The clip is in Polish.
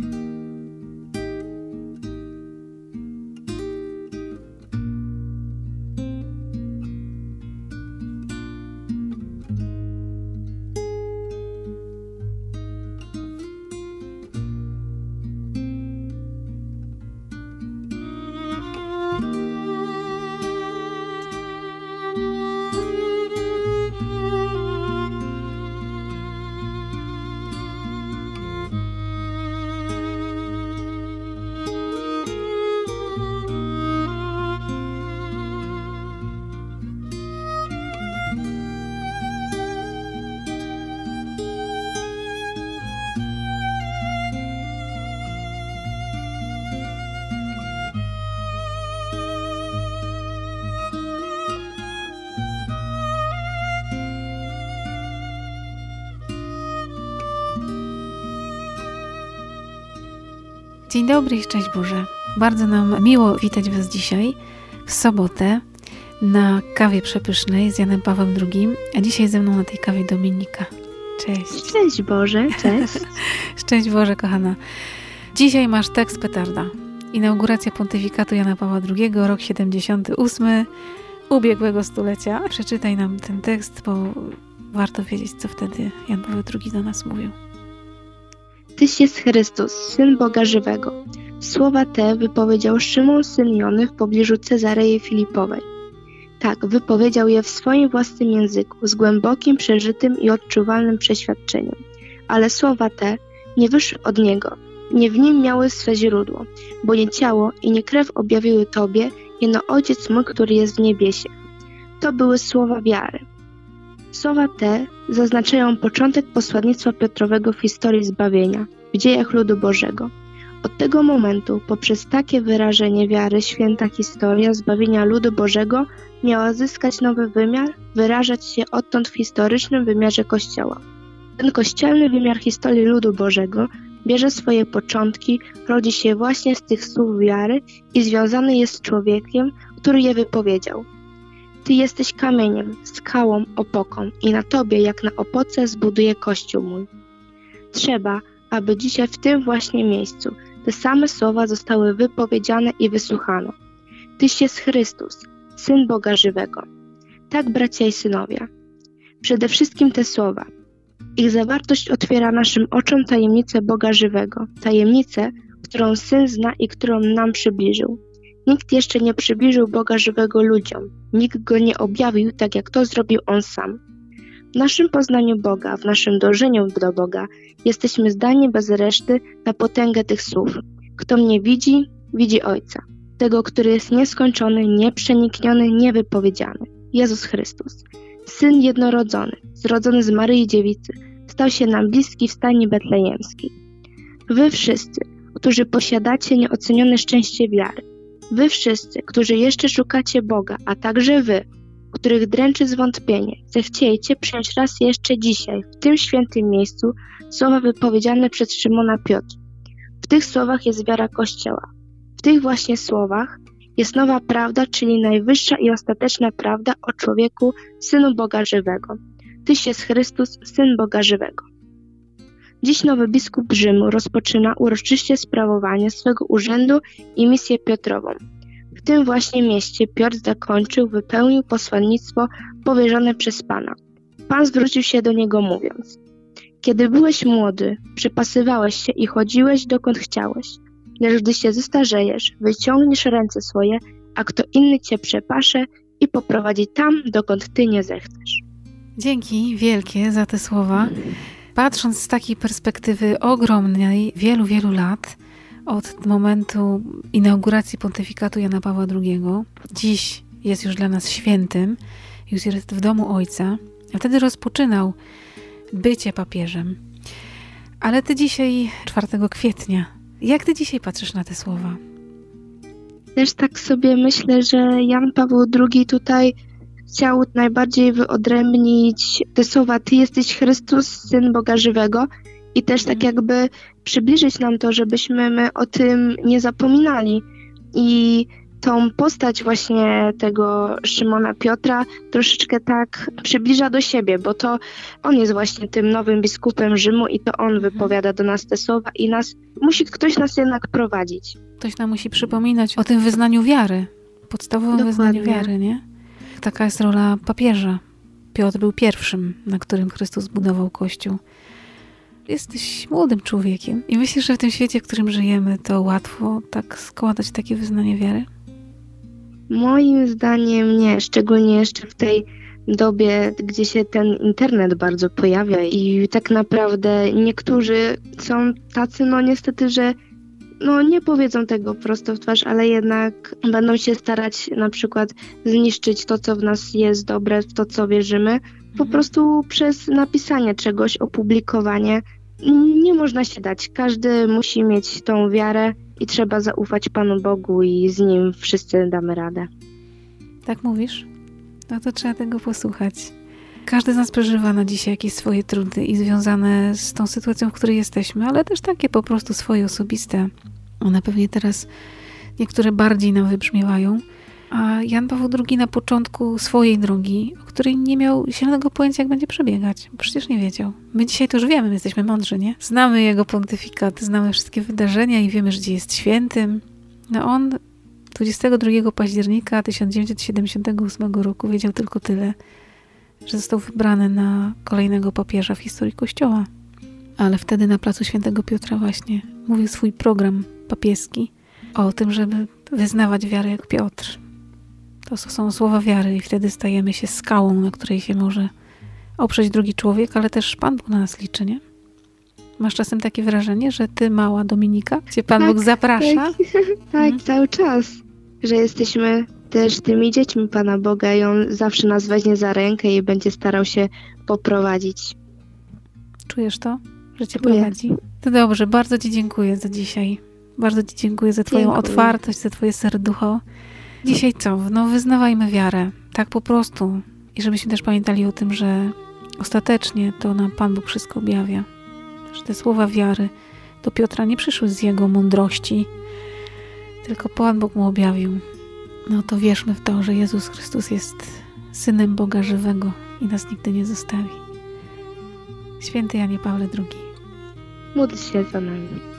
you Dzień dobry i szczęść Boże. Bardzo nam miło witać Was dzisiaj w sobotę na kawie przepysznej z Janem Pawłem II, a dzisiaj ze mną na tej kawie Dominika. Cześć. Szczęść Boże, cześć. szczęść Boże, kochana. Dzisiaj masz tekst petarda. Inauguracja pontyfikatu Jana Pawła II, rok 78 ubiegłego stulecia. Przeczytaj nam ten tekst, bo warto wiedzieć, co wtedy Jan Paweł II do nas mówił. Tyś jest Chrystus, Syn Boga Żywego. Słowa te wypowiedział Szymon syn Jony w pobliżu Cezarei Filipowej. Tak, wypowiedział je w swoim własnym języku, z głębokim, przeżytym i odczuwalnym przeświadczeniem. Ale słowa te nie wyszły od niego, nie w nim miały swe źródło, bo nie ciało i nie krew objawiły Tobie, jeno Ojciec mój, który jest w niebiesie. To były słowa wiary. Słowa te zaznaczają początek posłannictwa Piotrowego w historii zbawienia, w dziejach ludu Bożego. Od tego momentu, poprzez takie wyrażenie wiary, święta historia zbawienia ludu Bożego miała zyskać nowy wymiar, wyrażać się odtąd w historycznym wymiarze Kościoła. Ten kościelny wymiar historii ludu Bożego bierze swoje początki, rodzi się właśnie z tych słów wiary i związany jest z człowiekiem, który je wypowiedział. Ty jesteś kamieniem, skałą, opoką i na Tobie, jak na opoce, zbuduję Kościół mój. Trzeba, aby dzisiaj w tym właśnie miejscu te same słowa zostały wypowiedziane i wysłuchane. Tyś jest Chrystus, Syn Boga żywego. Tak, bracia i synowie. Przede wszystkim te słowa. Ich zawartość otwiera naszym oczom tajemnicę Boga żywego, tajemnicę, którą Syn zna i którą nam przybliżył. Nikt jeszcze nie przybliżył Boga żywego ludziom, nikt go nie objawił tak, jak to zrobił On sam. W naszym poznaniu Boga, w naszym dążeniu do Boga, jesteśmy zdani bez reszty na potęgę tych słów. Kto mnie widzi, widzi Ojca. Tego, który jest nieskończony, nieprzenikniony, niewypowiedziany. Jezus Chrystus. Syn jednorodzony, zrodzony z Maryi Dziewicy, stał się nam bliski w stanie betlejemskiej. Wy wszyscy, którzy posiadacie nieocenione szczęście wiary, Wy wszyscy, którzy jeszcze szukacie Boga, a także wy, których dręczy zwątpienie, zechciejcie przyjąć raz jeszcze dzisiaj, w tym świętym miejscu, słowa wypowiedziane przez Szymona Piotr. W tych słowach jest wiara Kościoła. W tych właśnie słowach jest nowa prawda, czyli najwyższa i ostateczna prawda o człowieku, Synu Boga Żywego. Tyś jest Chrystus, Syn Boga Żywego. Dziś nowy biskup Rzymu rozpoczyna uroczyście sprawowanie swego urzędu i misję Piotrową. W tym właśnie mieście Piotr zakończył, wypełnił posłannictwo powierzone przez Pana. Pan zwrócił się do niego mówiąc: Kiedy byłeś młody, przepasywałeś się i chodziłeś dokąd chciałeś. Lecz gdy się zestarzejesz, wyciągniesz ręce swoje, a kto inny cię przepasze i poprowadzi tam, dokąd ty nie zechcesz. Dzięki wielkie za te słowa. Patrząc z takiej perspektywy ogromnej, wielu, wielu lat, od momentu inauguracji pontyfikatu Jana Pawła II, dziś jest już dla nas świętym, już jest w domu Ojca, a wtedy rozpoczynał bycie papieżem. Ale ty dzisiaj, 4 kwietnia, jak ty dzisiaj patrzysz na te słowa? Też tak sobie myślę, że Jan Paweł II tutaj chciał najbardziej wyodrębnić te słowa Ty jesteś Chrystus, Syn Boga Żywego i też tak mhm. jakby przybliżyć nam to, żebyśmy my o tym nie zapominali. I tą postać właśnie tego Szymona Piotra troszeczkę tak przybliża do siebie, bo to on jest właśnie tym nowym biskupem Rzymu i to on mhm. wypowiada do nas te słowa i nas musi ktoś nas jednak prowadzić. Ktoś nam musi przypominać o tym wyznaniu wiary, podstawowym Dokładnie. wyznaniu wiary, nie? Taka jest rola papieża. Piotr był pierwszym, na którym Chrystus budował Kościół. Jesteś młodym człowiekiem i myślisz, że w tym świecie, w którym żyjemy, to łatwo tak składać takie wyznanie wiary? Moim zdaniem nie, szczególnie jeszcze w tej dobie, gdzie się ten internet bardzo pojawia i tak naprawdę niektórzy są tacy, no niestety, że no nie powiedzą tego prosto w twarz, ale jednak będą się starać na przykład zniszczyć to, co w nas jest dobre, w to, co wierzymy, po mhm. prostu przez napisanie czegoś, opublikowanie. Nie można się dać. Każdy musi mieć tą wiarę i trzeba zaufać Panu Bogu i z Nim wszyscy damy radę. Tak mówisz? No to trzeba tego posłuchać. Każdy z nas przeżywa na dzisiaj jakieś swoje trudy i związane z tą sytuacją, w której jesteśmy, ale też takie po prostu swoje osobiste. One pewnie teraz niektóre bardziej nam wybrzmiewają. A Jan Paweł II na początku swojej drogi, o której nie miał zielonego pojęcia, jak będzie przebiegać. Przecież nie wiedział. My dzisiaj to już wiemy, my jesteśmy mądrzy, nie? Znamy jego pontyfikat, znamy wszystkie wydarzenia i wiemy, że gdzie jest świętym. No on 22 października 1978 roku wiedział tylko tyle, że został wybrany na kolejnego papieża w historii Kościoła. Ale wtedy na placu Świętego Piotra właśnie mówił swój program papieski o tym, żeby wyznawać wiarę jak Piotr. To są słowa wiary i wtedy stajemy się skałą, na której się może oprzeć drugi człowiek, ale też Pan Bóg na nas liczy, nie? Masz czasem takie wrażenie, że ty, mała Dominika, gdzie Pan tak, Bóg zaprasza? Tak, tak mhm. cały czas, że jesteśmy też tymi dziećmi Pana Boga i On zawsze nas weźmie za rękę i będzie starał się poprowadzić. Czujesz to, że Cię Czuję. prowadzi? To dobrze, bardzo Ci dziękuję za dzisiaj. Bardzo Ci dziękuję za Twoją dziękuję. otwartość, za Twoje serducho. Dzisiaj co? No wyznawajmy wiarę. Tak po prostu. I żebyśmy też pamiętali o tym, że ostatecznie to nam Pan Bóg wszystko objawia. Że te słowa wiary do Piotra nie przyszły z jego mądrości, tylko Pan Bóg mu objawił. No to wierzmy w to, że Jezus Chrystus jest Synem Boga żywego i nas nigdy nie zostawi. Święty Janie Pawle II. Módl się za nami.